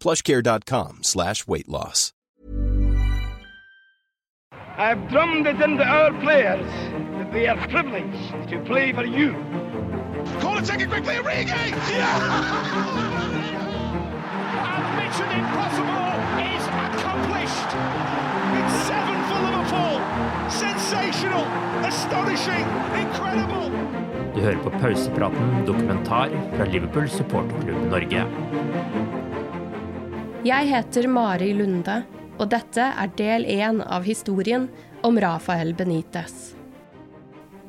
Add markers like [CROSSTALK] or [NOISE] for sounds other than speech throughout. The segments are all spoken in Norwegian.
plushcare.com slash weight loss. I've drummed it into our players that they are privileged to play for you. Corner taken quickly, Origi! And [LAUGHS] Mission Impossible is accomplished. It's seven for Liverpool. Sensational, astonishing, incredible. Du hører på Pausepraten dokumentar fra Liverpool supporterklubb Norge. Jeg heter Mari Lunde, og dette er del én av historien om Rafael Benitez.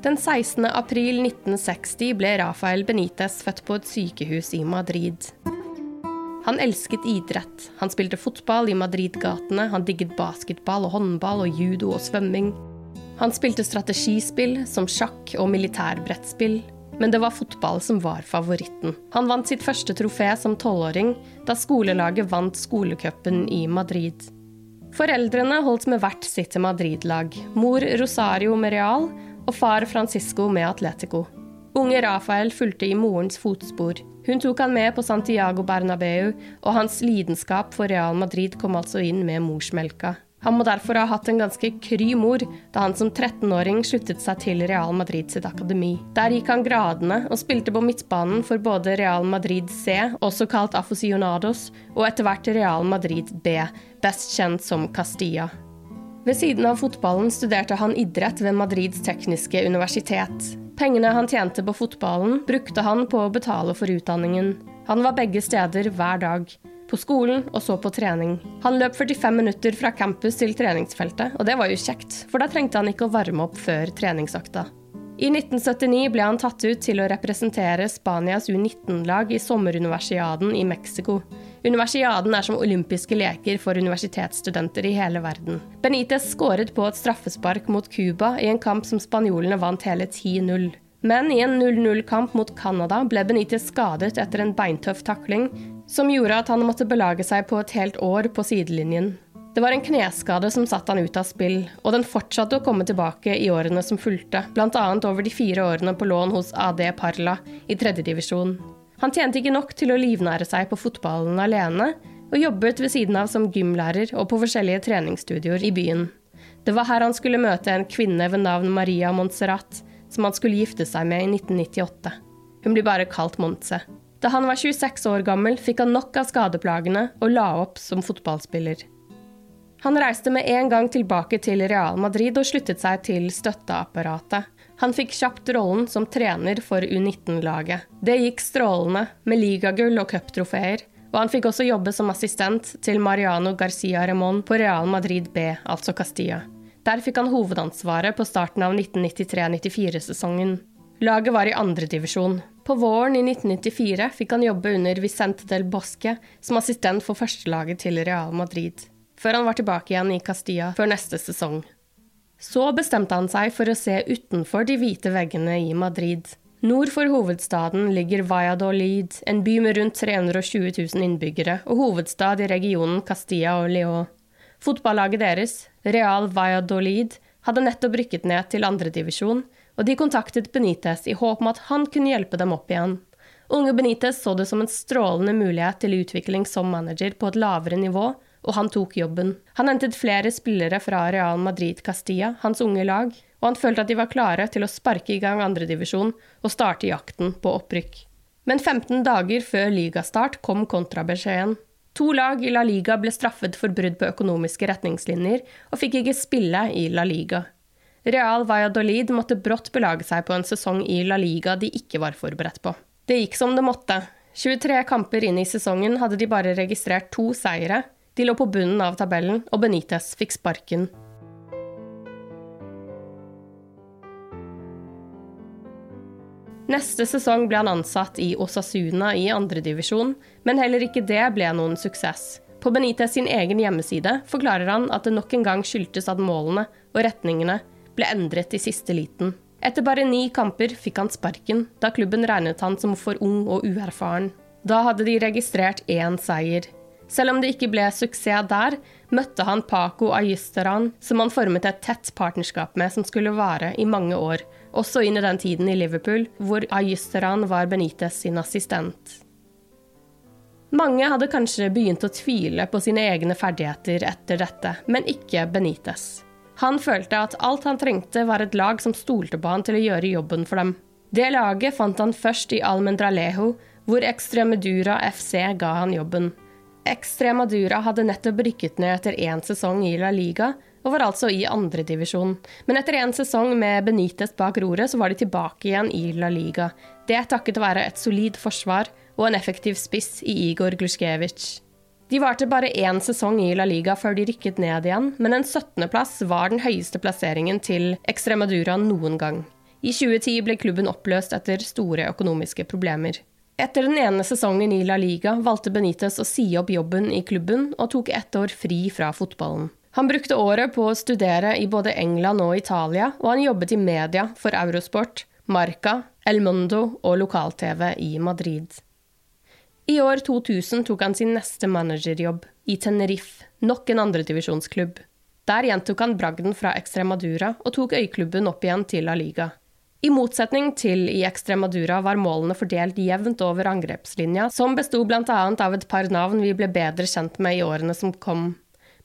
Den 16. april 1960 ble Rafael Benitez født på et sykehus i Madrid. Han elsket idrett. Han spilte fotball i Madrid-gatene, han digget basketball og håndball og judo og svømming. Han spilte strategispill som sjakk og militærbrettspill, men det var fotball som var favoritten. Han vant sitt første trofé som tolvåring da skolelaget vant skolecupen i Madrid. Foreldrene holdt med hvert sitt Madrid-lag. Mor Rosario med Real og far Francisco med Atletico. Unge Rafael fulgte i morens fotspor. Hun tok han med på Santiago Bernabeu, og hans lidenskap for Real Madrid kom altså inn med morsmelka. Han må derfor ha hatt en ganske kry mor da han som 13-åring sluttet seg til Real Madrid sitt akademi. Der gikk han gradene og spilte på midtbanen for både Real Madrid C, også kalt Afosionados, og etter hvert Real Madrid B, best kjent som Castilla. Ved siden av fotballen studerte han idrett ved Madrids tekniske universitet. Pengene han tjente på fotballen, brukte han på å betale for utdanningen. Han var begge steder hver dag. På skolen og så på trening. Han løp 45 minutter fra campus til treningsfeltet, og det var jo kjekt, for da trengte han ikke å varme opp før treningsøkta. I 1979 ble han tatt ut til å representere Spanias U19-lag i sommeruniversiaden i Mexico. Universiaden er som olympiske leker for universitetsstudenter i hele verden. Benitez skåret på et straffespark mot Cuba i en kamp som spanjolene vant hele 10-0. Men i en 0-0-kamp mot Canada ble Benitez skadet etter en beintøff takling, som gjorde at han måtte belage seg på et helt år på sidelinjen. Det var en kneskade som satte han ut av spill, og den fortsatte å komme tilbake i årene som fulgte, bl.a. over de fire årene på lån hos AD Parla i tredjedivisjon. Han tjente ikke nok til å livnære seg på fotballen alene, og jobbet ved siden av som gymlærer og på forskjellige treningsstudioer i byen. Det var her han skulle møte en kvinne ved navn Maria Montserrat, som han skulle gifte seg med i 1998. Hun blir bare kalt Montse. Da han var 26 år gammel, fikk han nok av skadeplagene og la opp som fotballspiller. Han reiste med en gang tilbake til Real Madrid og sluttet seg til støtteapparatet. Han fikk kjapt rollen som trener for U19-laget. Det gikk strålende, med ligagull og cuptrofeer, og han fikk også jobbe som assistent til Mariano Garcia Remón på Real Madrid B, altså Castilla. Der fikk han hovedansvaret på starten av 1993-94-sesongen. Laget var i andredivisjon. På våren i 1994 fikk han jobbe under Vicente del Bosque som assistent for førstelaget til Real Madrid, før han var tilbake igjen i Castilla før neste sesong. Så bestemte han seg for å se utenfor de hvite veggene i Madrid. Nord for hovedstaden ligger Valladolid, en by med rundt 320 000 innbyggere, og hovedstad i regionen Castilla og León. Fotballaget deres, Real Valladolid, hadde nettopp rykket ned til andredivisjon, og de kontaktet Benitez i håp om at han kunne hjelpe dem opp igjen. Unge Benitez så det som en strålende mulighet til utvikling som manager på et lavere nivå, og han tok jobben. Han hentet flere spillere fra Real Madrid Castilla, hans unge lag, og han følte at de var klare til å sparke i gang andredivisjon og starte jakten på opprykk. Men 15 dager før ligastart kom kontrabeskjeden. To lag i La Liga ble straffet for brudd på økonomiske retningslinjer og fikk ikke spille i La Liga. Real Valladolid måtte brått belage seg på en sesong i La Liga de ikke var forberedt på. Det gikk som det måtte. 23 kamper inn i sesongen hadde de bare registrert to seire, de lå på bunnen av tabellen, og Benitez fikk sparken. Neste sesong ble han ansatt i Osasuna i andredivisjon, men heller ikke det ble noen suksess. På Benitez sin egen hjemmeside forklarer han at det nok en gang skyldtes at målene og retningene ble endret i siste liten. Etter bare ni kamper fikk han sparken, da klubben regnet han som for ung og uerfaren. Da hadde de registrert én seier. Selv om det ikke ble suksess der, møtte han Paco Ayisteran, som han formet et tett partnerskap med som skulle vare i mange år, også inn i den tiden i Liverpool, hvor Ayisteran var Benitez sin assistent. Mange hadde kanskje begynt å tvile på sine egne ferdigheter etter dette, men ikke Benitez. Han følte at alt han trengte, var et lag som stolte på han til å gjøre jobben for dem. Det laget fant han først i Almendralejo, hvor Extremadura FC ga han jobben. Extremadura hadde nettopp rykket ned etter én sesong i La Liga, og var altså i andredivisjon. Men etter én sesong med Benitez bak roret, så var de tilbake igjen i La Liga. Det takket være et solid forsvar og en effektiv spiss i Igor Glusjkevitsj. De varte bare én sesong i La Liga før de rykket ned igjen, men en 17.-plass var den høyeste plasseringen til Extremadura noen gang. I 2010 ble klubben oppløst etter store økonomiske problemer. Etter den ene sesongen i La Liga valgte Benitez å si opp jobben i klubben og tok ett år fri fra fotballen. Han brukte året på å studere i både England og Italia, og han jobbet i media for Eurosport, Marca, El Mundo og lokal-TV i Madrid. I år 2000 tok han sin neste managerjobb, i Tenerife, nok en andredivisjonsklubb. Der gjentok han bragden fra Extremadura og tok øyklubben opp igjen til La Liga. I motsetning til i Extremadura var målene fordelt jevnt over angrepslinja, som besto bl.a. av et par navn vi ble bedre kjent med i årene som kom.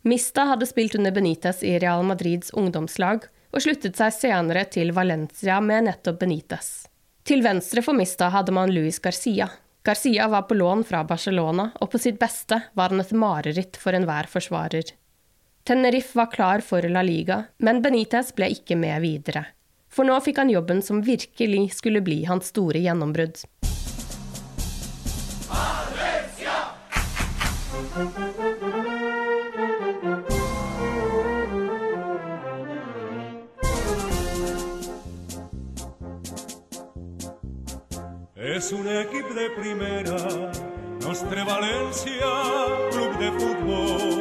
Mista hadde spilt under Benitez i Real Madrids ungdomslag, og sluttet seg senere til Valencia med nettopp Benitez. Til venstre for Mista hadde man Luis Garcia. Garcia var på lån fra Barcelona, og på sitt beste var han et mareritt for enhver forsvarer. Tenerife var klar for La Liga, men Benitez ble ikke med videre. For nå fikk han jobben som virkelig skulle bli hans store gjennombrudd. Es un equip de primera, Nostre Valencia, club de fútbol.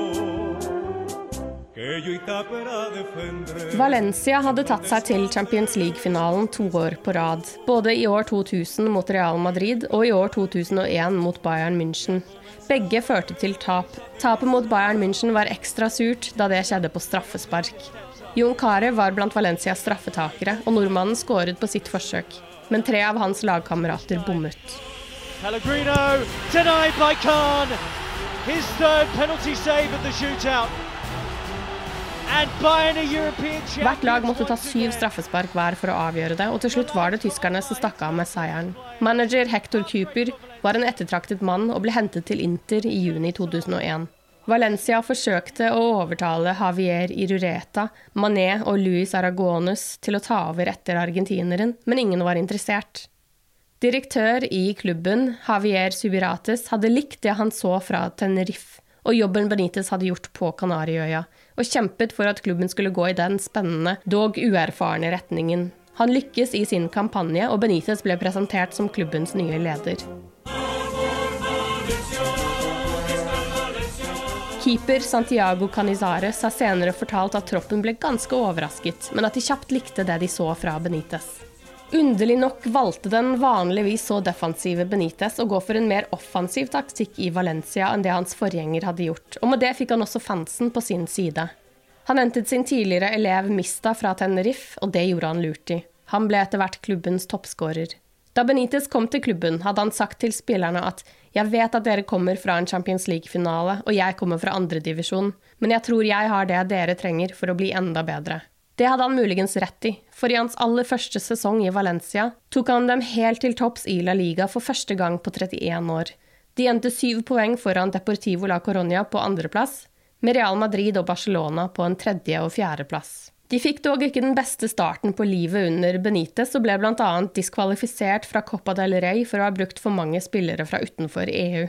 Valencia hadde tatt seg til Champions League-finalen to år på rad. Både i år 2000 mot Real Madrid og i år 2001 mot Bayern München. Begge førte til tap. Tapet mot Bayern München var ekstra surt da det skjedde på straffespark. Jon Carew var blant Valencias straffetakere, og nordmannen skåret på sitt forsøk. Men tre av hans lagkamerater bommet. Pellegrino denied by Khan. His third penalty save at the shootout. Hvert lag måtte ta syv straffespark hver for å avgjøre det, og til slutt var det tyskerne som stakk av med seieren. Manager Hector Cooper var en ettertraktet mann og ble hentet til Inter i juni 2001. Valencia forsøkte å overtale Javier Irureta, Mané og Luis Aragones til å ta over etter argentineren, men ingen var interessert. Direktør i klubben, Javier Subirates, hadde likt det han så fra Tenerife og jobben Benitez hadde gjort på Kanariøya, og kjempet for at klubben skulle gå i den spennende, dog uerfarne retningen. Han lykkes i sin kampanje, og Benitez ble presentert som klubbens nye leder. Keeper Santiago Canizares har senere fortalt at troppen ble ganske overrasket, men at de kjapt likte det de så fra Benitez. Underlig nok valgte den vanligvis så defensive Benitez å gå for en mer offensiv taktikk i Valencia enn det hans forgjenger hadde gjort, og med det fikk han også fansen på sin side. Han hentet sin tidligere elev Mista fra Tenerife, og det gjorde han lurt i. Han ble etter hvert klubbens toppskårer. Da Benitez kom til klubben, hadde han sagt til spillerne at jeg vet at dere kommer fra en Champions League-finale, og jeg kommer fra andredivisjon, men jeg tror jeg har det dere trenger for å bli enda bedre. Det hadde han muligens rett i, for i hans aller første sesong i Valencia tok han dem helt til topps i La Liga for første gang på 31 år. De endte syv poeng foran Deportivo la Coronia på andreplass, med Real Madrid og Barcelona på en tredje- og fjerdeplass. De fikk dog ikke den beste starten på livet under Benitez og ble bl.a. diskvalifisert fra Copa del Rey for å ha brukt for mange spillere fra utenfor EU.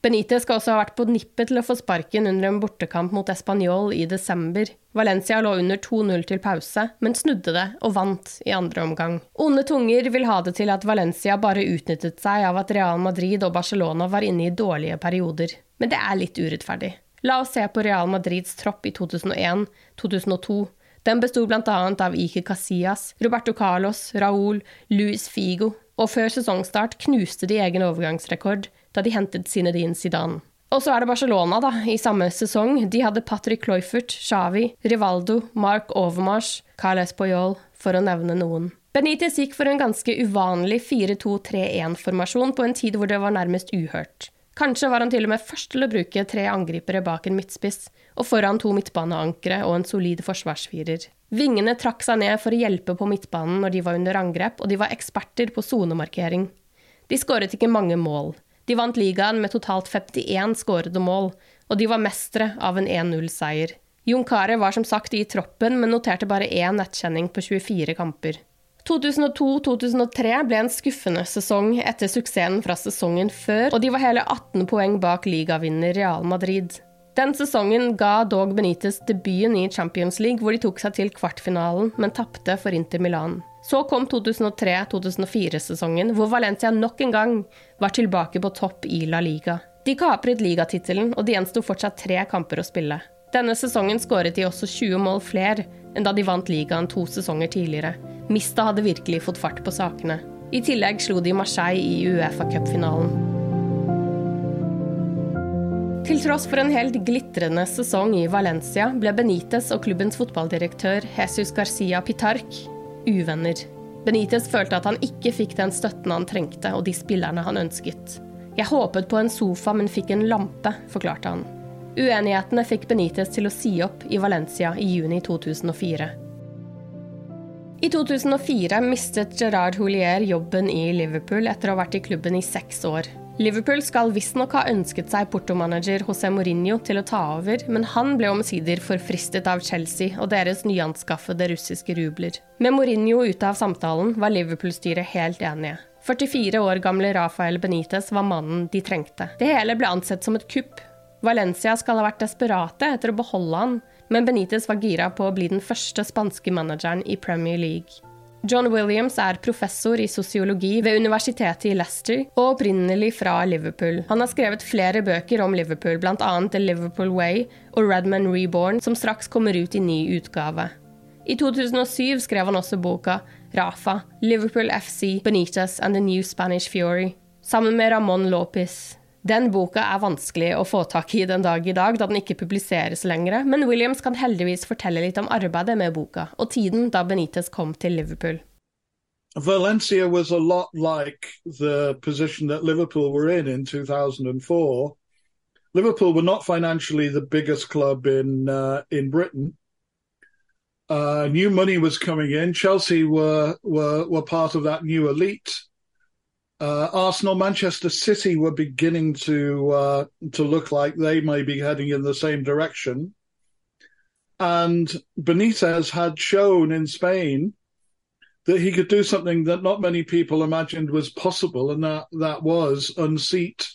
Benitez skal også ha vært på nippet til å få sparken under en bortekamp mot Español i desember. Valencia lå under 2-0 til pause, men snudde det og vant i andre omgang. Onde tunger vil ha det til at Valencia bare utnyttet seg av at Real Madrid og Barcelona var inne i dårlige perioder. Men det er litt urettferdig. La oss se på Real Madrids tropp i 2001-2002. Den besto bl.a. av Ike Casillas, Roberto Carlos, Raúl, Luis Figo, og før sesongstart knuste de egen overgangsrekord da de hentet Zinedine Zidane. Og så er det Barcelona, da, i samme sesong. De hadde Patrick Cloyfert, Xavi, Rivaldo, Mark Overmars, Carles Poyol, for å nevne noen. Benitez gikk for en ganske uvanlig 4-2-3-1-formasjon på en tid hvor det var nærmest uhørt. Kanskje var han til og med først til å bruke tre angripere bak en midtspiss, og foran to midtbaneankere og en solid forsvarsfirer. Vingene trakk seg ned for å hjelpe på midtbanen når de var under angrep, og de var eksperter på sonemarkering. De skåret ikke mange mål. De vant ligaen med totalt 51 skårede mål, og de var mestere av en 1-0-seier. Junkare var som sagt i troppen, men noterte bare én nettkjenning på 24 kamper. 2002-2003 ble en skuffende sesong etter suksessen fra sesongen før, og de var hele 18 poeng bak ligavinner Real Madrid. Den sesongen ga dog Benitez debuten i Champions League, hvor de tok seg til kvartfinalen, men tapte for Inter Milan. Så kom 2003-2004-sesongen, hvor Valencia nok en gang var tilbake på topp i La Liga. De kapret ligatittelen, og det gjensto fortsatt tre kamper å spille. Denne sesongen skåret de også 20 mål flere enn da de vant ligaen to sesonger tidligere. Mista hadde virkelig fått fart på sakene. I tillegg slo de Marseille i Uefa-cupfinalen. Til tross for en helt glitrende sesong i Valencia ble Benitez og klubbens fotballdirektør Jesus Garcia Pitarc uvenner. Benitez følte at han ikke fikk den støtten han trengte, og de spillerne han ønsket. Jeg håpet på en sofa, men fikk en lampe, forklarte han. Uenighetene fikk Benitez til å si opp i Valencia i juni 2004. I 2004 mistet Gerard Houllier jobben i Liverpool etter å ha vært i klubben i seks år. Liverpool skal visstnok ha ønsket seg portomanager José Mourinho til å ta over, men han ble omsider forfristet av Chelsea og deres nyanskaffede russiske rubler. Med Mourinho ute av samtalen var Liverpool-styret helt enige. 44 år gamle Rafael Benitez var mannen de trengte. Det hele ble ansett som et kupp. Valencia skal ha vært desperate etter å beholde han, men Benitez var gira på å bli den første spanske manageren i Premier League. John Williams er professor i sosiologi ved universitetet i Leicester og opprinnelig fra Liverpool. Han har skrevet flere bøker om Liverpool, bl.a. The Liverpool Way og Redman Reborn, som straks kommer ut i ny utgave. I 2007 skrev han også boka Rafa, Liverpool FC, Benitez and the New Spanish Fury, sammen med Ramón Lopez. Den boka er vanskelig å få tak i den dag i dag, da den ikke publiseres lenger, men Williams kan heldigvis fortelle litt om arbeidet med boka, og tiden da Benitez kom til Liverpool. Valencia was a lot like the position that Liverpool were in in 2004. Liverpool were not financially the biggest club in uh, in Britain. Uh, new money was coming in. Chelsea were were were part of that new elite uh, Arsenal, Manchester City were beginning to uh, to look like they may be heading in the same direction, and Benitez had shown in Spain that he could do something that not many people imagined was possible, and that that was unseat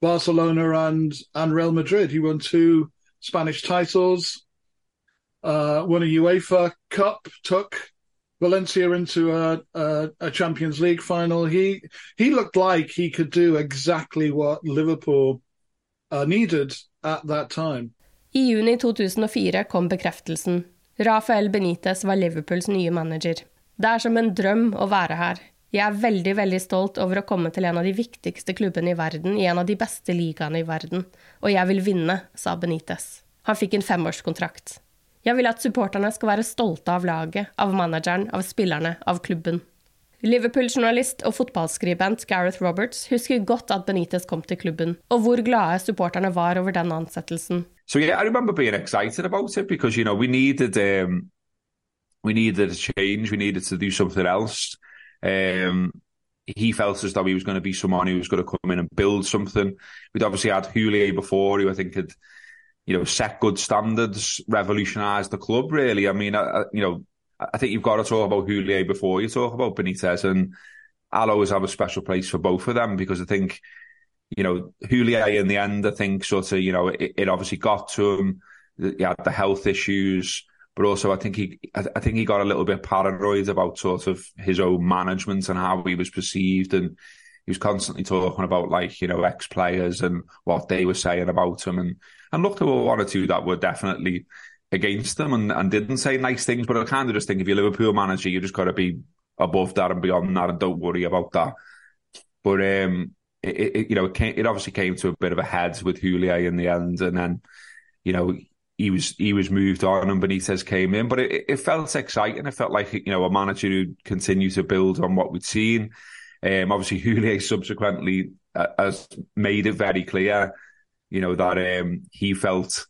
Barcelona and and Real Madrid. He won two Spanish titles, uh, won a UEFA Cup, took Valencia into a, a, a, Champions League final. He he looked like he could do exactly what Liverpool uh, needed at that time. I juni 2004 kom bekreftelsen. Rafael Benitez var Liverpools nye manager. Det er som en drøm å være her. Jeg er veldig, veldig stolt over å komme til en av de viktigste klubbene i verden, i en av de beste ligaene i verden, og jeg vil vinne, sa Benitez. Han fikk en femårskontrakt. Jeg vil at supporterne skal være stolte av laget, av manageren, av spillerne, av klubben. Liverpool-journalist og fotballskribent Gareth Roberts husker godt at Benitez kom til klubben, og hvor glade supporterne var over den ansettelsen. So yeah, I remember being excited about it because you know we needed um, we needed a change, we needed to do something else. Um, he felt as though he was going to be someone who was going to come in and build something. We'd obviously had Houllier before, who I think had, you know, set good standards, revolutionised the club. Really, I mean, I, you know, I think you've got to talk about Houllier before you talk about Benitez, and I'll always have a special place for both of them because I think, you know, Houllier in the end, I think sort of, you know, it, it obviously got to him. He had the health issues but also I think he I think he got a little bit paranoid about sort of his own management and how he was perceived and he was constantly talking about like you know ex players and what they were saying about him and and looked at one or two that were definitely against them and, and didn't say nice things but I kind of just think if you're Liverpool manager you just got to be above that and beyond that and don't worry about that but um it, it you know it, came, it obviously came to a bit of a head with Houllier in the end and then you know he was he was moved on and Benitez came in. But it, it felt exciting. It felt like you know a manager who continued to build on what we'd seen. Um, obviously, [LAUGHS] Houllier subsequently uh, has made it very clear, you know, that um, he felt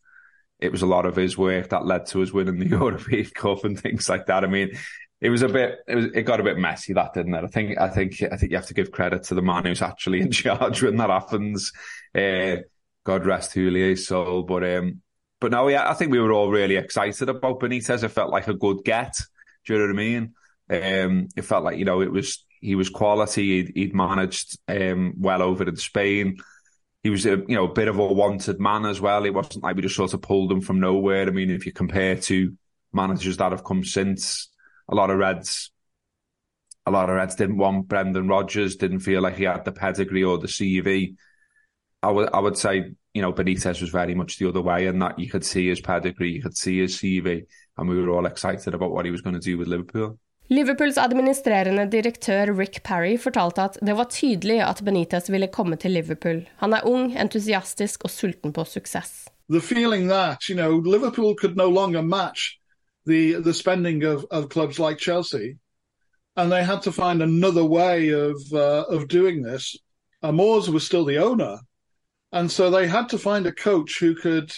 it was a lot of his work that led to us winning the [LAUGHS] European Cup and things like that. I mean, it was a bit, it, was, it got a bit messy that didn't it? I think, I think, I think you have to give credit to the man who's actually in [LAUGHS] charge when that happens. Uh, God rest Houlier's soul, but um, but no, yeah, I think we were all really excited about Benitez. It felt like a good get. Do you know what I mean? Um, it felt like you know it was he was quality. He'd, he'd managed um, well over in Spain. He was a you know a bit of a wanted man as well. It wasn't like we just sort of pulled him from nowhere. I mean, if you compare to managers that have come since, a lot of Reds, a lot of Reds didn't want Brendan Rodgers. Didn't feel like he had the pedigree or the CV. I would I would say you know, Benitez was very much the other way and that you could see his pedigree, you could see his CV, and we were all excited about what he was going to do with Liverpool. Liverpools administrerende direktør Rick Parry fortalte at det var tydelig at Benitez ville komme til Liverpool. Han er ung, entusiastisk og sulten på suksess. The feeling that, you know, Liverpool could no longer match the, the spending of, of clubs like Chelsea, and they had to find another way of, uh, of doing this. Amors was still the owner, And so they had to find a coach who could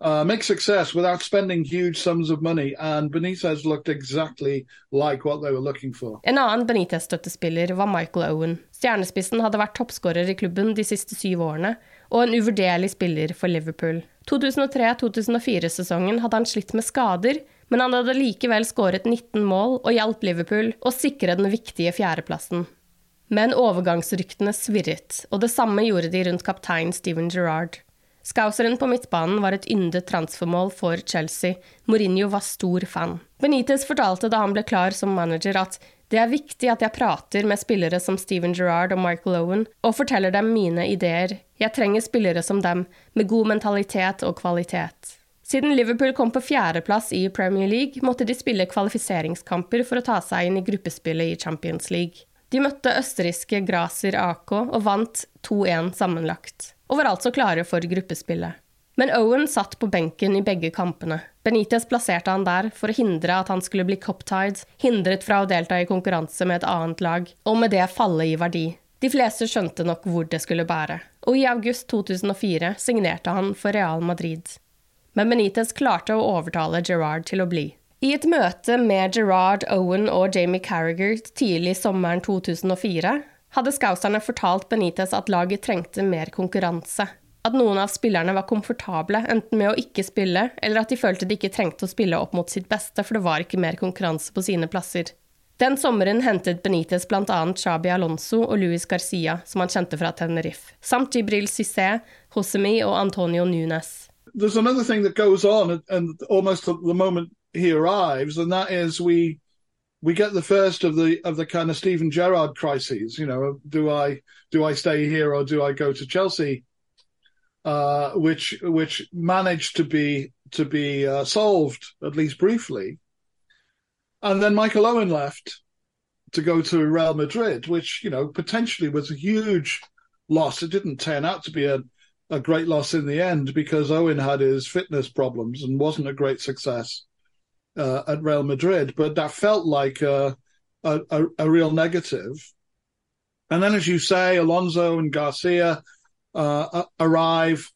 uh, make success without spending huge sums of money, and Benitez looked exactly like what they were looking for. En annen Benitez-støttespiller var Michael Owen. Stjernespissen hadde vært toppskårer i klubben de siste syv årene, og en uvurderlig spiller for Liverpool. 2003-2004-sesongen hadde han slitt med skader, men han hadde likevel skåret 19 mål og hjalp Liverpool å sikre den viktige fjerdeplassen. Men overgangsryktene svirret, og det samme gjorde de rundt kaptein Steven Gerrard. Scouseren på midtbanen var et yndet transfermål for Chelsea. Mourinho var stor fan. Benitez fortalte da han ble klar som manager at det er viktig at jeg prater med spillere som Steven Gerrard og Michael Owen, og forteller dem mine ideer. Jeg trenger spillere som dem, med god mentalitet og kvalitet. Siden Liverpool kom på fjerdeplass i Premier League, måtte de spille kvalifiseringskamper for å ta seg inn i gruppespillet i Champions League. De møtte østerrikske Graser AK og vant 2-1 sammenlagt, og var altså klare for gruppespillet. Men Owen satt på benken i begge kampene. Benitez plasserte han der for å hindre at han skulle bli cuptied, hindret fra å delta i konkurranse med et annet lag, og med det falle i verdi. De fleste skjønte nok hvor det skulle bære, og i august 2004 signerte han for Real Madrid. Men Benitez klarte å overtale Gerard til å bli. I et møte med Gerard Owen og Jamie Carriger tidlig sommeren 2004 hadde Skauserne fortalt Benitez at laget trengte mer konkurranse. At noen av spillerne var komfortable enten med å ikke spille, eller at de følte de ikke trengte å spille opp mot sitt beste, for det var ikke mer konkurranse på sine plasser. Den sommeren hentet Benitez bl.a. Chabi Alonso og Luis Garcia, som han kjente fra Tenerife, samt Jibril Cissé, Hosemi og Antonio Nunes. There's another thing that goes on, and almost at the moment he arrives, and that is we we get the first of the of the kind of Stephen Gerrard crises. You know, do I do I stay here or do I go to Chelsea? Uh, which which managed to be to be uh, solved at least briefly. And then Michael Owen left to go to Real Madrid, which, you know, potentially was a huge loss. It didn't turn out to be a, a great loss in the end because Owen had his fitness problems and wasn't a great success uh, at Real Madrid. But that felt like a, a, a, real negative. And then, as you say, Alonso and Garcia uh, arrive.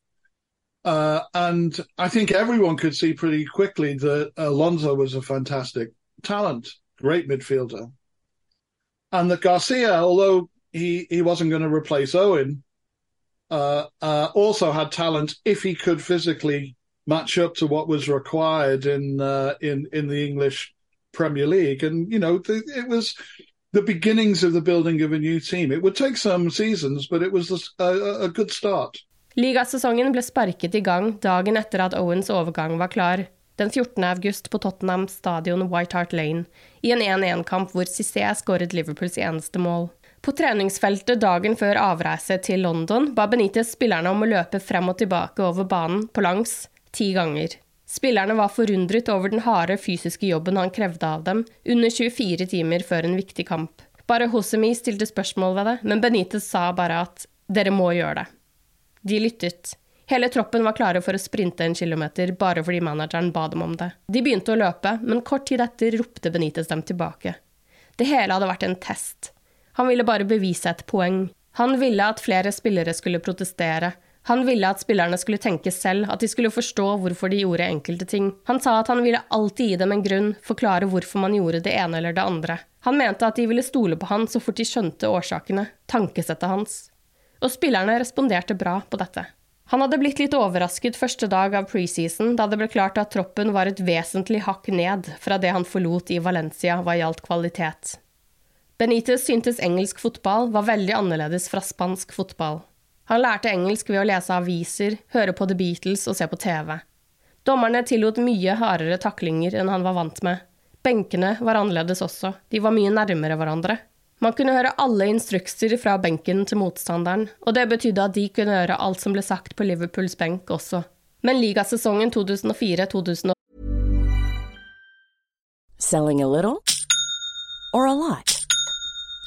Uh, and I think everyone could see pretty quickly that Alonso was a fantastic talent, great midfielder. And that Garcia, although he, he wasn't going to replace Owen, uh, uh, also had talent if he could physically match up to what was required in uh, in in the English Premier League. And you know, the, it was the beginnings of the building of a new team. It would take some seasons, but it was a, a, a good start. Ligasesongen ble sparket i gang dagen etter at Owens overgang var klar, den 14. august på Tottenham stadion White Hart Lane, i en 1-1-kamp hvor Cissé skåret Liverpools eneste mål. På treningsfeltet dagen før avreise til London ba Benitez spillerne om å løpe frem og tilbake over banen på langs ti ganger. Spillerne var forundret over den harde fysiske jobben han krevde av dem, under 24 timer før en viktig kamp. Bare Hosemi stilte spørsmål ved det, men Benitez sa bare at dere må gjøre det. De lyttet. Hele troppen var klare for å sprinte en kilometer bare fordi manageren ba dem om det. De begynte å løpe, men kort tid etter ropte Benitez dem tilbake. Det hele hadde vært en test. Han ville bare bevise et poeng. Han ville at flere spillere skulle protestere. Han ville at spillerne skulle tenke selv, at de skulle forstå hvorfor de gjorde enkelte ting. Han sa at han ville alltid gi dem en grunn, forklare hvorfor man gjorde det ene eller det andre. Han mente at de ville stole på han så fort de skjønte årsakene, tankesettet hans og spillerne responderte bra på dette. Han hadde blitt litt overrasket første dag av preseason, da det ble klart at troppen var et vesentlig hakk ned fra det han forlot i Valencia hva gjaldt kvalitet. Benitez syntes engelsk fotball var veldig annerledes fra spansk fotball. Han lærte engelsk ved å lese aviser, høre på The Beatles og se på TV. Dommerne tillot mye hardere taklinger enn han var vant med. Benkene var annerledes også, de var mye nærmere hverandre. Man kunne høre alle instrukser fra benken til motstanderen, og det betydde at de kunne høre alt som ble sagt på Liverpools benk også. Men ligasesongen 2004-2008 Selling a little or a lot?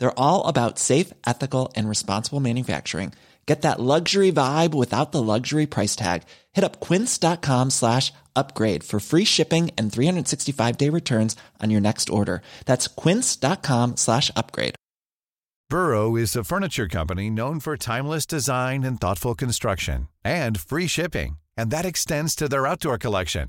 They're all about safe, ethical, and responsible manufacturing. Get that luxury vibe without the luxury price tag. Hit up quince.com slash upgrade for free shipping and 365 day returns on your next order. That's quince.com slash upgrade. Burrow is a furniture company known for timeless design and thoughtful construction and free shipping. And that extends to their outdoor collection.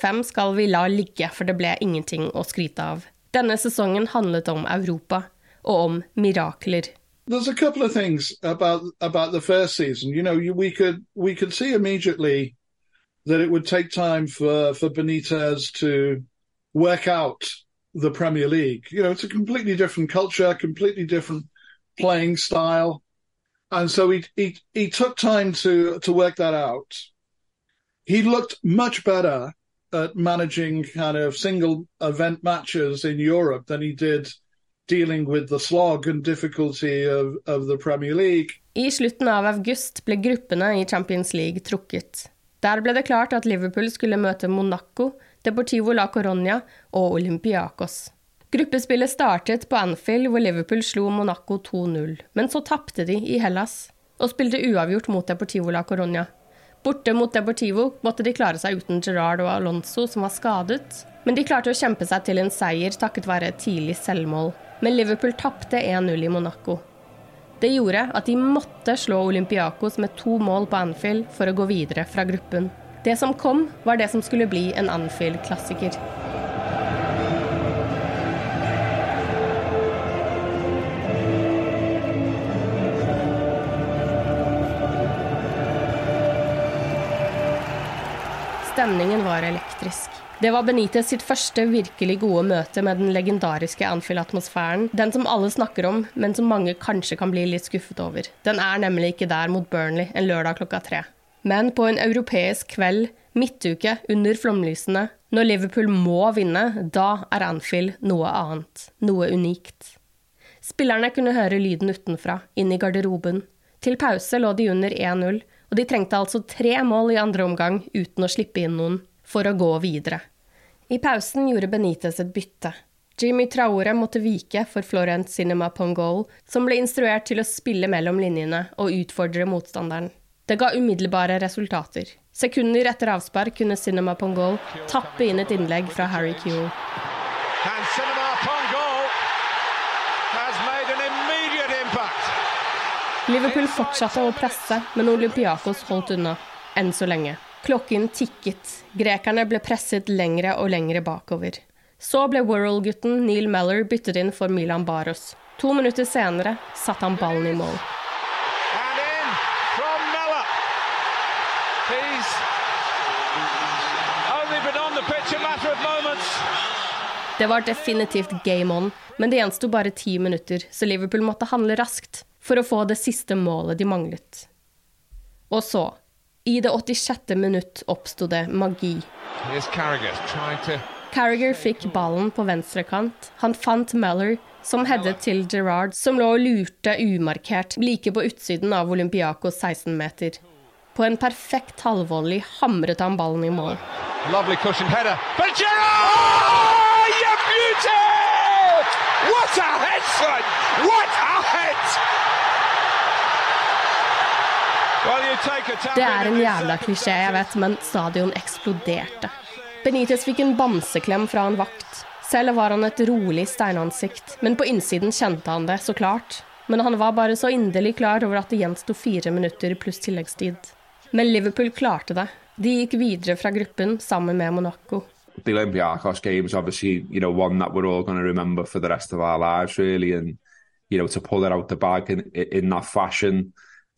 Fem skal vi la ligge, for det ble ingenting å skryte av. Denne sesongen handlet om Europa, og om mirakler. There's a couple of things about about the first season. You know, you, we could we could see immediately that it would take time for for Benitez to work out the Premier League. You know, it's a completely different culture, completely different playing style, and so he he he took time to to work that out. He looked much better at managing kind of single event matches in Europe than he did dealing with the slog and difficulty of, of the Premier League. I slutten av august ble gruppene i Champions League trukket. Der ble det klart at Liverpool skulle møte Monaco, Deportivo la Coronia og Olympiakos. Gruppespillet startet på Anfield, hvor Liverpool slo Monaco 2-0. Men så tapte de i Hellas, og spilte uavgjort mot Deportivo la Coronia. Borte mot Deportivo måtte de klare seg uten Gerard og Alonso, som var skadet. Men de klarte å kjempe seg til en seier takket være et tidlig selvmål. Men Liverpool tapte 1-0 i Monaco. Det gjorde at de måtte slå Olympiakos med to mål på Anfield for å gå videre fra gruppen. Det som kom, var det som skulle bli en Anfield-klassiker. Stemningen var elektrisk. Det var Benitez sitt første virkelig gode møte med den legendariske Anfield-atmosfæren. Den som alle snakker om, men som mange kanskje kan bli litt skuffet over. Den er nemlig ikke der mot Burnley en lørdag klokka tre. Men på en europeisk kveld, midtuke, under flomlysene, når Liverpool må vinne, da er Anfield noe annet. Noe unikt. Spillerne kunne høre lyden utenfra, inn i garderoben. Til pause lå de under 1-0, og de trengte altså tre mål i andre omgang uten å slippe inn noen, for å gå videre. I pausen gjorde Benitez et bytte. Jimmy Traore måtte vike for Florent Cinema Pongol, som ble instruert til å spille mellom linjene og utfordre motstanderen. Det ga umiddelbare resultater. Sekunder etter avspark kunne Cinema Pongol tappe inn et innlegg fra Harry Kewell. And Cinema Pongol has made an immediate impact. Liverpool fortsatte å presse, men Olympiakos holdt unna. Enn så lenge. Klokken tikket. Grekerne ble presset lengre og lengre bakover. Så ble Worrell-gutten Neil Meller byttet inn for Milan Baros. To minutter senere satte han ballen i mål. Det var definitivt game on, men det gjensto bare ti minutter, så Liverpool måtte handle raskt for å få det siste målet de manglet. Og så, i det 86. minutt, oppsto det magi. Carriger fikk ballen på venstre kant. Han fant Meller, som headet til Gerrard, som lå og lurte umarkert like på utsiden av Olympiakos 16-meter. På en perfekt halvvolley hamret han ballen i mål. Lovely cushion header. But Gerrard! Oh, you beauty! What a head, son! What a head! Well, you take a tap Det er en jævla klisjé, jeg vet, men stadion eksploderte. Benitez fikk en bamseklem fra en vakt. Selv var han et rolig steinansikt, men på innsiden kjente han det, så klart. Men han var bare så inderlig klar over at det gjensto fire minutter pluss tilleggstid. Men Liverpool klarte det. De gikk videre fra gruppen sammen med Monaco. The Olympiacos games, obviously, you know, one that we're all going for the rest of our lives, really, and you know, to pull it out the bag in, in that fashion,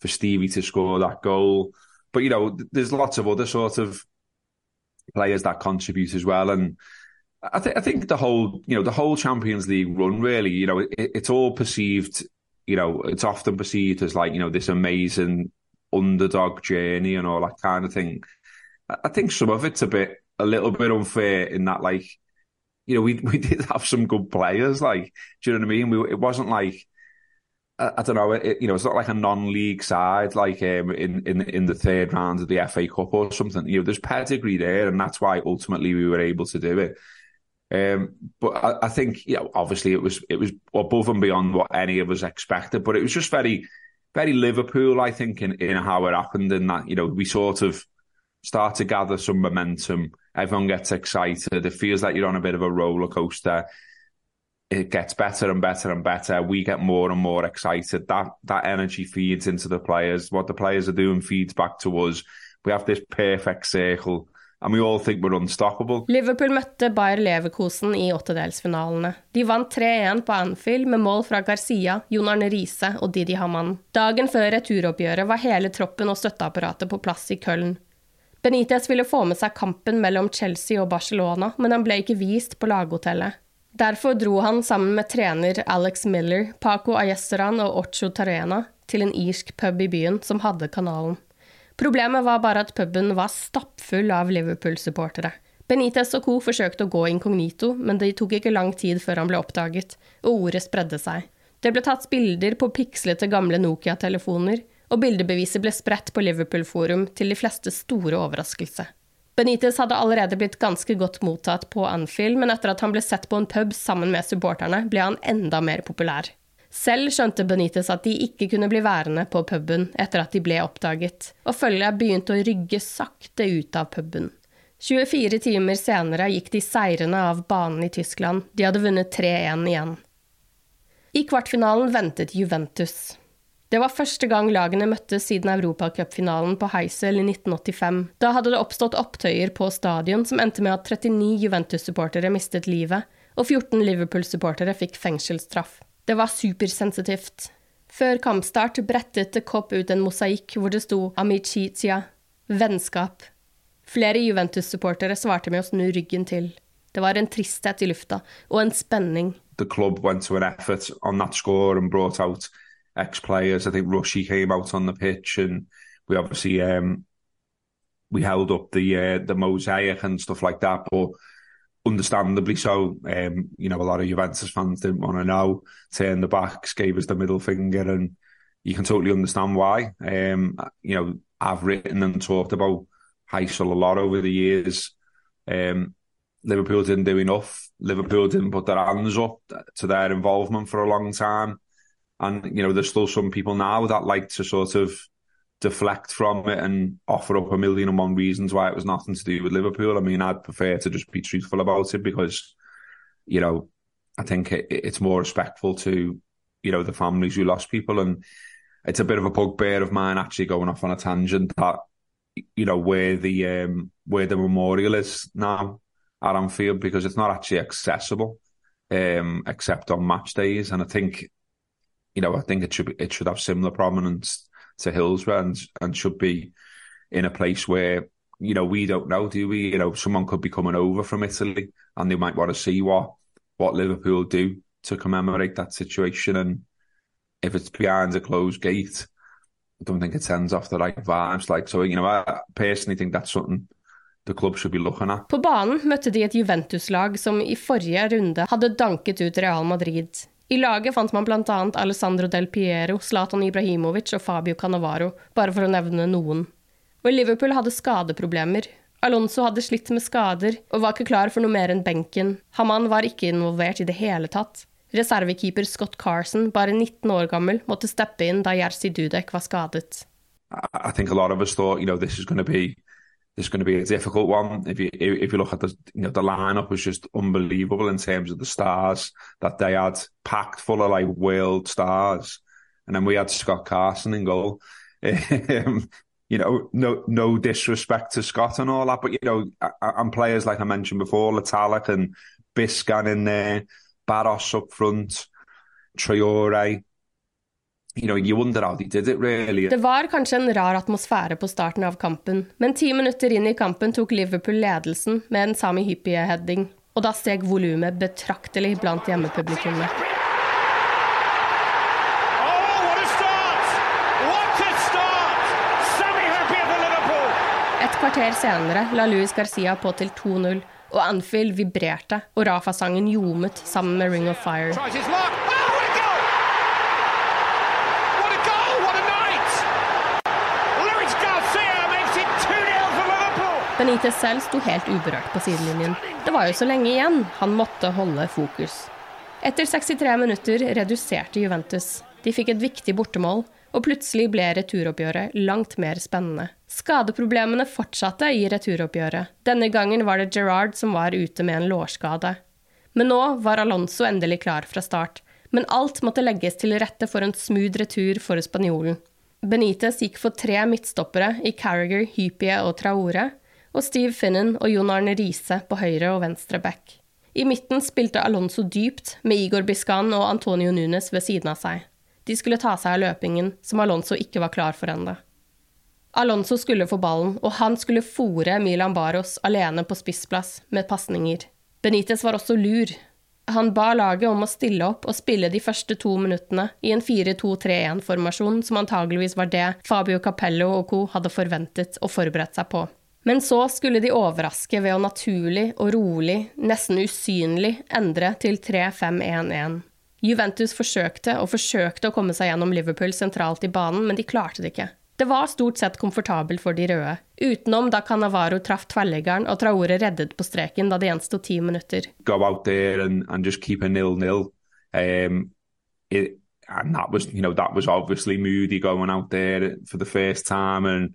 for Stevie to score that goal. But you know, there's lots of other sort of players that contribute as well, and I think I think the whole you know the whole Champions League run really, you know, it, it's all perceived, you know, it's often perceived as like you know this amazing underdog journey and all that kind of thing. I think some of it's a bit a little bit unfair in that like you know we [LAUGHS] we did have some good players like do you know what I mean we it wasn't like I, don't know it, you know it's not like a non-league side like um, in in in the third round of the FA Cup or something you know there's pedigree there and that's why ultimately we were able to do it um, but I, I think you know obviously it was it was above and beyond what any of us expected but it was just very very Liverpool, I think, in, in how it happened. In that, you know, we sort of start to gather some momentum. Everyone gets excited. It feels like you're on a bit of a roller coaster. It gets better and better and better. We get more and more excited. That that energy feeds into the players. What the players are doing feeds back to us. We have this perfect circle and we all think we're unstoppable. Liverpool møtte Bayer Leverkosen i åttedelsfinalene. De vant 3-1 på Anfield med mål fra Garcia, Jon Arne Riise og Didi Hamann. Dagen før returoppgjøret var hele troppen og støtteapparatet på plass i Köln. Benitez ville få med seg kampen mellom Chelsea og Barcelona, men han ble ikke vist på laghotellet. Derfor dro han sammen med trener Alex Miller, Paco Ayesteran og Ocho Tarena til en irsk pub i byen som hadde kanalen. Problemet var bare at puben var stappfull av Liverpool-supportere. Benitez og co. forsøkte å gå inkognito, men det tok ikke lang tid før han ble oppdaget, og ordet spredde seg. Det ble tatt bilder på pikslete gamle Nokia-telefoner, og bildebeviset ble spredt på Liverpool-forum til de fleste store overraskelse. Benitez hadde allerede blitt ganske godt mottatt på Anfield, men etter at han ble sett på en pub sammen med supporterne, ble han enda mer populær. Selv skjønte Benitez at de ikke kunne bli værende på puben etter at de ble oppdaget, og følget begynte å rygge sakte ut av puben. 24 timer senere gikk de seirende av banen i Tyskland, de hadde vunnet 3-1 igjen. I kvartfinalen ventet Juventus. Det var første gang lagene møttes siden europacupfinalen på Heisel i 1985. Da hadde det oppstått opptøyer på stadion som endte med at 39 Juventus-supportere mistet livet, og 14 Liverpool-supportere fikk fengselsstraff. Det var supersensitivt. Før kampstart brettet The Cop ut en mosaikk hvor det sto amicizia, vennskap. Flere Juventus-supportere svarte med å snu ryggen til. Det var en tristhet i lufta, og en spenning. The club went to an effort on that score and brought ex-players. I think Rushy came out on the pitch and we obviously um, we held up the uh, the mosaic and stuff like that, but understandably so. Um, you know, a lot of Juventus fans didn't want to know, turned the backs, gave us the middle finger, and you can totally understand why. Um, you know, I've written and talked about Heysel a lot over the years. Um, Liverpool didn't do enough. Liverpool didn't put their hands up to their involvement for a long time. And, you know, there's still some people now that like to sort of deflect from it and offer up a million and one reasons why it was nothing to do with Liverpool. I mean, I'd prefer to just be truthful about it because, you know, I think it, it's more respectful to, you know, the families who lost people. And it's a bit of a bugbear of mine actually going off on a tangent that, you know, where the um, where the memorial is now at Anfield because it's not actually accessible um, except on match days. And I think, you know, I think it should be, it should have similar prominence to Hillsborough and, and should be in a place where you know we don't know, do we? You know, someone could be coming over from Italy and they might want to see what what Liverpool do to commemorate that situation. And if it's behind a closed gate, I don't think it sends off the right vibes. Like so, you know, I personally think that's something the club should be looking at. På banen møtte de et Juventus-lag som i forrige runde hadde danket ut Real Madrid. I laget fant man bl.a. Alessandro Del Piero, Zlatan Ibrahimovic og Fabio Cannavaro, bare for å nevne noen. Og Liverpool hadde skadeproblemer. Alonso hadde slitt med skader og var ikke klar for noe mer enn benken. Haman var ikke involvert i det hele tatt. Reservekeeper Scott Carson, bare 19 år gammel, måtte steppe inn da Jerzy Dudek var skadet. I think a lot of us thought, you know, this it's going to be a difficult one. If you if you look at the you know the lineup was just unbelievable in terms of the stars that they had packed full of like world stars, and then we had Scott Carson in goal. [LAUGHS] Um, you know, no no disrespect to Scott and all that, but you know, and players like I mentioned before, Latalik and Biscan in there, Barros up front, Traore, You know, you wonder how they did it, really. Det var kanskje en rar atmosfære på starten av kampen, men ti minutter inn i kampen tok Liverpool ledelsen med en Sami Hyppie-heading, og da steg volumet betraktelig blant hjemmepublikummet. Et kvarter senere la Luis Garcia på til 2-0, og Anfield vibrerte, og Rafa-sangen ljomet sammen med Ring of Fire. Benitez selv sto helt uberørt på sidelinjen. Det var jo så lenge igjen, han måtte holde fokus. Etter 63 minutter reduserte Juventus. De fikk et viktig bortemål, og plutselig ble returoppgjøret langt mer spennende. Skadeproblemene fortsatte i returoppgjøret. Denne gangen var det Gerrard som var ute med en lårskade. Men nå var Alonso endelig klar fra start. Men alt måtte legges til rette for en smooth retur for spanjolen. Benitez gikk for tre midtstoppere i Carriger, Hypie og Traore, og Steve Finnan og Jon Arne Riise på høyre og venstre back. I midten spilte Alonso dypt, med Igor Biscan og Antonio Nunes ved siden av seg. De skulle ta seg av løpingen, som Alonso ikke var klar for ennå. Alonso skulle få ballen, og han skulle fòre Milan Baros alene på spissplass med pasninger. Benitez var også lur. Han ba laget om å stille opp og spille de første to minuttene i en 4-2-3-1-formasjon som antageligvis var det Fabio Capello og co. hadde forventet og forberedt seg på. Men så skulle de overraske ved å naturlig og rolig, nesten usynlig, endre til 3-5-1-1. Juventus forsøkte og forsøkte å komme seg gjennom Liverpool sentralt i banen, men de klarte det ikke. Det var stort sett komfortabelt for de røde, utenom da Canavaro traff tverrliggeren og Traore reddet på streken da det gjensto ti minutter. Go out there and, and just keep a nil-nil. Um, it, and that was, you know, that was obviously Moody going out there for the first time and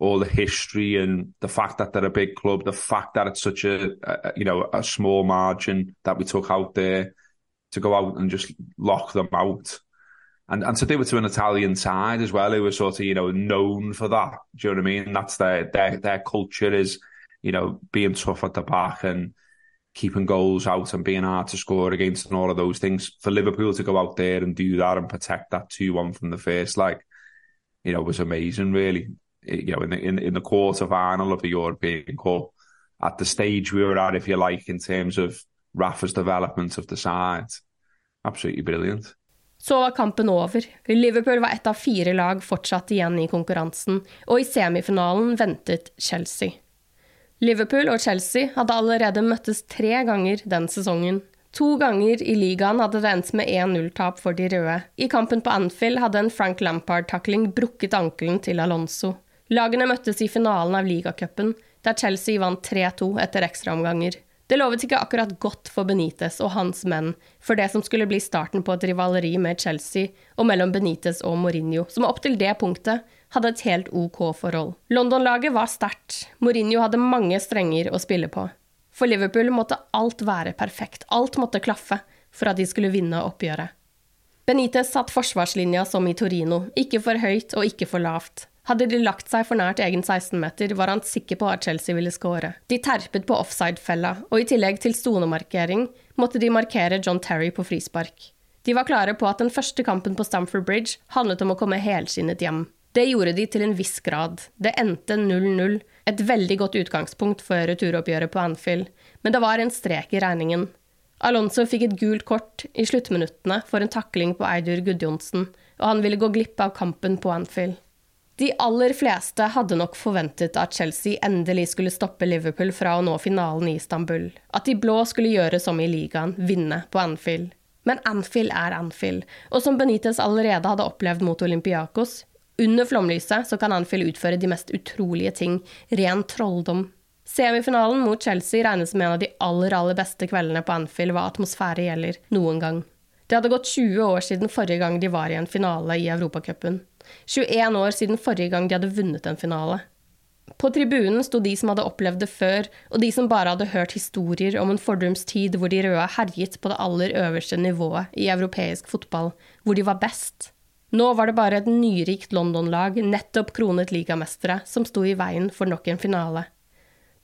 all the history and the fact that they're a big club, the fact that it's such a, a, you know a small margin that we took out there to go out and just lock them out, and and to do it to an Italian side as well, who were sort of you know known for that. Do you know what I mean? That's their their their culture is you know being tough at the back and keeping goals out and being hard to score against and all of those things. For Liverpool to go out there and do that and protect that two one from the first, like you know, was amazing. Really, you know, in the in, in the quarter final of the European Cup, at the stage we were at, if you like, in terms of Rafa's development of the side. Absolutely brilliant. Så var kampen over. Liverpool var ett av fire lag fortsatt igjen i konkurransen, og i semifinalen ventet Chelsea. Liverpool og Chelsea hadde allerede møttes tre ganger den sesongen. To ganger i ligaen hadde det endt med 1-0-tap for de røde. I kampen på Anfield hadde en Frank Lampard-takling brukket ankelen til Alonso. Lagene møttes i finalen av ligacupen, der Chelsea vant 3-2 etter ekstraomganger. Det lovet ikke akkurat godt for Benitez og hans menn for det som skulle bli starten på et rivaleri med Chelsea og mellom Benitez og Mourinho, som opp til det punktet hadde et helt OK forhold. London-laget var sterkt. Mourinho hadde mange strenger å spille på. For Liverpool måtte alt være perfekt, alt måtte klaffe for at de skulle vinne oppgjøret. Benitez satt forsvarslinja som i Torino, ikke for høyt og ikke for lavt. Hadde de lagt seg for nært egen 16-meter, var han sikker på at Chelsea ville skåre. De terpet på offside-fella, og i tillegg til stonemarkering måtte de markere John Terry på frispark. De var klare på at den første kampen på Stamford Bridge handlet om å komme helskinnet hjem. Det gjorde de til en viss grad. Det endte 0-0, et veldig godt utgangspunkt for returoppgjøret på Anfield, men det var en strek i regningen. Alonso fikk et gult kort i sluttminuttene for en takling på Eidur Gudjonsen, og han ville gå glipp av kampen på Anfield. De aller fleste hadde nok forventet at Chelsea endelig skulle stoppe Liverpool fra å nå finalen i Istanbul. At de blå skulle gjøre som i ligaen, vinne på Anfield. Men Anfield er Anfield, og som Benitez allerede hadde opplevd mot Olympiakos, under flomlyset så kan Anfield utføre de mest utrolige ting, ren trolldom. Semifinalen mot Chelsea regnes som en av de aller, aller beste kveldene på Anfield hva atmosfære gjelder, noen gang. Det hadde gått 20 år siden forrige gang de var i en finale i Europacupen. 21 år siden forrige gang de hadde vunnet en finale. På tribunen sto de som hadde opplevd det før, og de som bare hadde hørt historier om en fordums tid hvor de røde herjet på det aller øverste nivået i europeisk fotball, hvor de var best. Nå var det bare et nyrikt London-lag, nettopp kronet ligamestere, som sto i veien for nok en finale.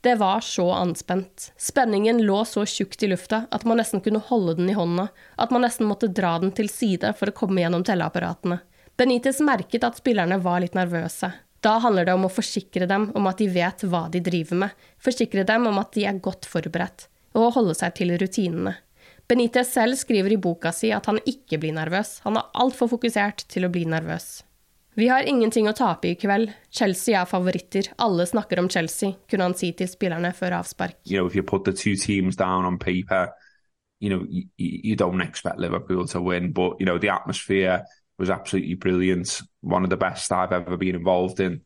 Det var så anspent. Spenningen lå så tjukt i lufta at man nesten kunne holde den i hånda, at man nesten måtte dra den til side for å komme gjennom telleapparatene. Benitez merket at spillerne var litt nervøse. Da handler det om å forsikre dem om at de vet hva de driver med, forsikre dem om at de er godt forberedt, og å holde seg til rutinene. Benitez selv skriver i boka si at han ikke blir nervøs, han er altfor fokusert til å bli nervøs. Vi har ingenting å tape i kveld, Chelsea er favoritter, alle snakker om Chelsea, kunne han si til spillerne før avspark. You know, if you put the two paper, you know, you, you don't expect Liverpool to win, but you was absolutely brilliant. One of the best I've ever been involved in.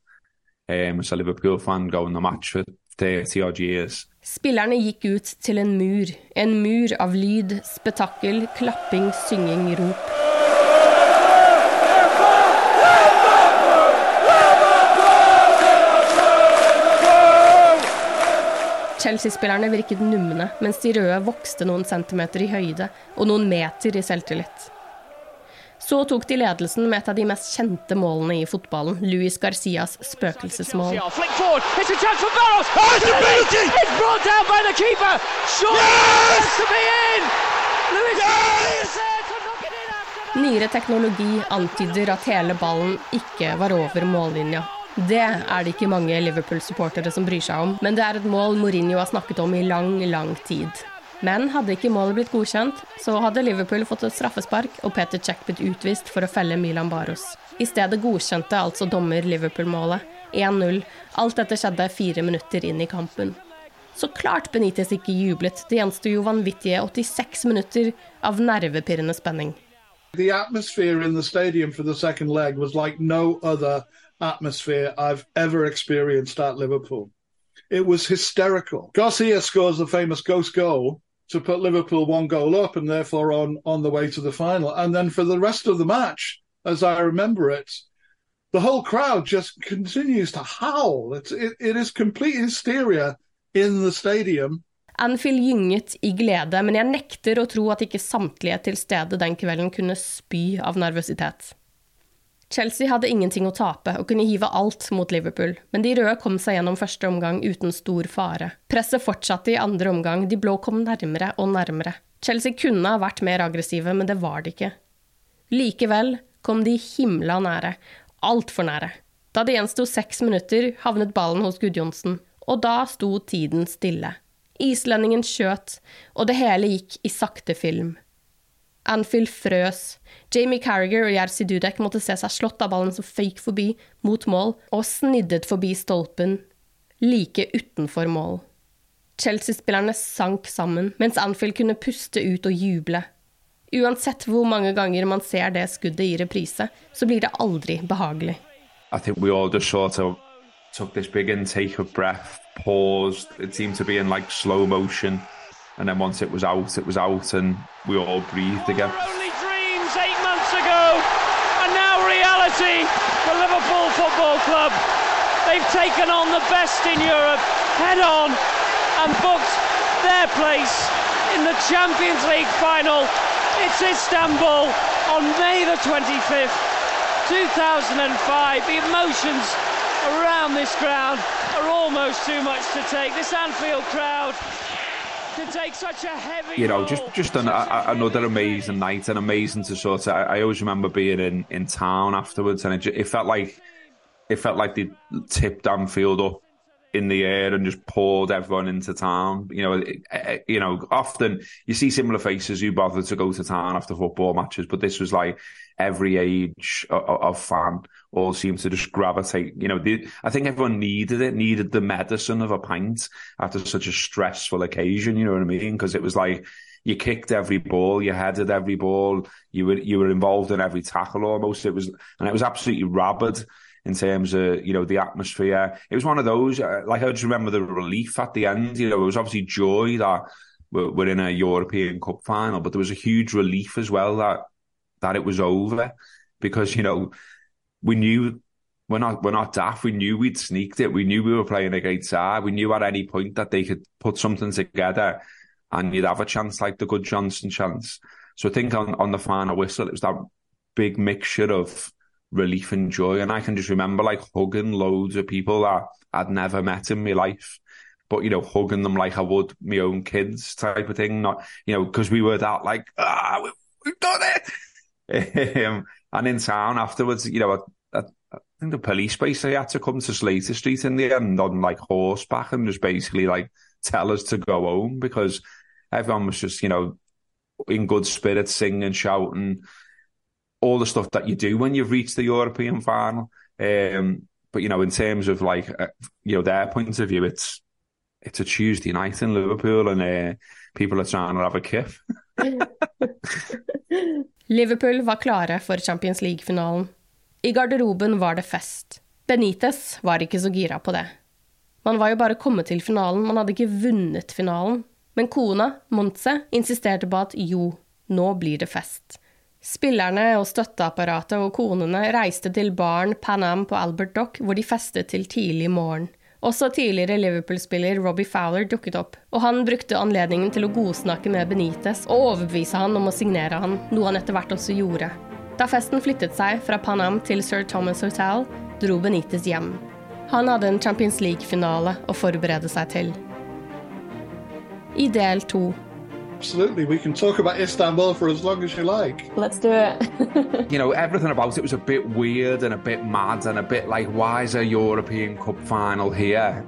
Um, as a Liverpool fan going the match for 30 odd years. Spillerne gikk ut til en mur. En mur av lyd, spetakkel, klapping, synging, rop. Chelsea-spillerne virket numne, mens de røde vokste noen centimeter i høyde og noen meter i selvtillit. Så tok de ledelsen med et av de mest kjente målene i fotballen, Luis Garcias spøkelsesmål. Nyere teknologi antyder at hele ballen ikke var over mållinja. Det er det ikke mange Liverpool-supportere som bryr seg om, men det er et mål Mourinho har snakket om i lang, lang tid. Men hadde ikke målet blitt godkjent, så hadde Liverpool fått et straffespark og Peter Check blitt utvist for å felle Milan Baros. I stedet godkjente altså dommer Liverpool-målet. 1-0. Alt dette skjedde fire minutter inn i kampen. Så klart Benitez ikke jublet. Det gjensto jo vanvittige 86 minutter av nervepirrende spenning. The atmosphere in for the second leg was like no other atmosphere I've ever experienced at Liverpool. It was hysterical. Garcia scores the famous ghost goal to put Liverpool one goal up and therefore on, on the way to the final. And then for the rest of the match, as I remember it, the whole crowd just continues to howl. It's, it, it is complete hysteria in the stadium. Anfield gynget i glede, men jeg nekter å tro at ikke samtlige til stede den kvelden kunne spy av nervøsitet. Chelsea hadde ingenting å tape og kunne hive alt mot Liverpool, men de røde kom seg gjennom første omgang uten stor fare. Presset fortsatte i andre omgang, de blå kom nærmere og nærmere. Chelsea kunne ha vært mer aggressive, men det var de ikke. Likevel kom de himla nære, altfor nære. Da det gjensto seks minutter, havnet ballen hos Gudjonsen, og da sto tiden stille. Islendingen skjøt, og det hele gikk i sakte film. Anfield frøs. Jamie Carriger og Jerzy Dudek måtte se seg slått av ballen som føyk forbi, mot mål, og sniddet forbi stolpen, like utenfor mål. Chelsea-spillerne sank sammen, mens Anfield kunne puste ut og juble. Uansett hvor mange ganger man ser det skuddet i reprise, så blir det aldri behagelig. I think we all just sort of took this big intake of breath, paused. It seemed to be in like slow motion. And then once it was out, it was out, and we all breathed again. Only dreams eight months ago, and now reality for Liverpool Football Club. They've taken on the best in Europe head on and booked their place in the Champions League final. It's Istanbul on May the 25th, 2005. The emotions around this ground are almost too much to take. This Anfield crowd you know, just just an, a, another amazing night and amazing to sort of. I, I, always remember being in, in town afterwards, and it, it felt like it felt like they tipped Anfield up in the air and just poured everyone into town. You know, it, eh, eh, you know, often you see similar faces who bother to go to town after football matches, but this was like every age of, of fan all seemed to just gravitate. You know, I think everyone needed it, needed the medicine of a pint after such a stressful occasion. You know what I mean? Because it was like you kicked every ball, you headed every ball, you were you were involved in every tackle almost. It was and it was absolutely rabid in terms of you know the atmosphere. It was one of those uh, like I just remember the relief at the end. You know, it was obviously joy that we're, we're in a European Cup final, but there was a huge relief as well that that it was over because you know we knew we're not we're not daft. We knew we'd sneaked it. We knew we were playing a great side. We knew at any point that they could put something together and you'd have a chance like the good Johnson chance. So I think on, on the final whistle it was that big mixture of relief and joy. And I can just remember like hugging loads of people that I'd never met in my life. But you know, hugging them like I would my own kids, type of thing. Not you know, because we were that like, ah, we, we've done it [LAUGHS] um, and in town afterwards, you know, I, I, I, think the police basically had to come to Slater Street in the end on like horseback and just basically like tell us to go home because everyone was just, you know, in good spirits, singing, shouting, all the stuff that you do when you've reached the European final. Um, but you know, in terms of like, uh, you know, their point of view, it's it's a Tuesday night in Liverpool, and uh, people are trying to have a kiff. [LAUGHS] Liverpool var klare for Champions League-finalen. I garderoben var det fest. Benitez var ikke så gira på det. Man var jo bare kommet til finalen, man hadde ikke vunnet finalen. Men kona, Montse, insisterte på at jo, nå blir det fest. Spillerne og støtteapparatet og konene reiste til baren Pan Am på Albert Dock, hvor de festet til tidlig morgen. Også tidligere Liverpool-spiller Robbie Fowler dukket opp, og han brukte anledningen til å godsnakke med Benitez og overbevise han om å signere han, noe han etter hvert også gjorde. Da festen flyttet seg fra Panam til Sir Thomas Hotel, dro Benitez hjem. Han hadde en Champions League-finale å forberede seg til. I del to Absolutely, we can talk about Istanbul for as long as you like. Let's do it. [LAUGHS] you know, everything about it was a bit weird and a bit mad and a bit like, why is a European Cup final here?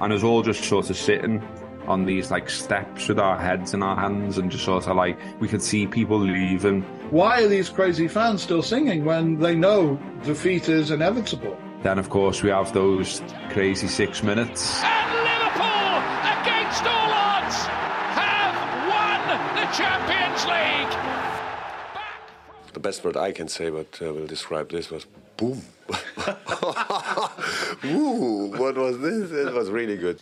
And us all just sort of sitting on these like steps with our heads in our hands and just sort of like we could see people leaving. Why are these crazy fans still singing when they know defeat is inevitable? Then, of course, we have those crazy six minutes. Best word I can say, but uh, will describe this was boom. [LAUGHS] Ooh, what was this? It was really good.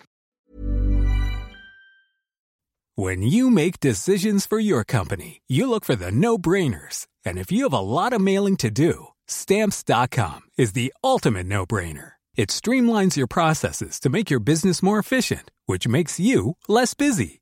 When you make decisions for your company, you look for the no brainers. And if you have a lot of mailing to do, stamps.com is the ultimate no brainer. It streamlines your processes to make your business more efficient, which makes you less busy.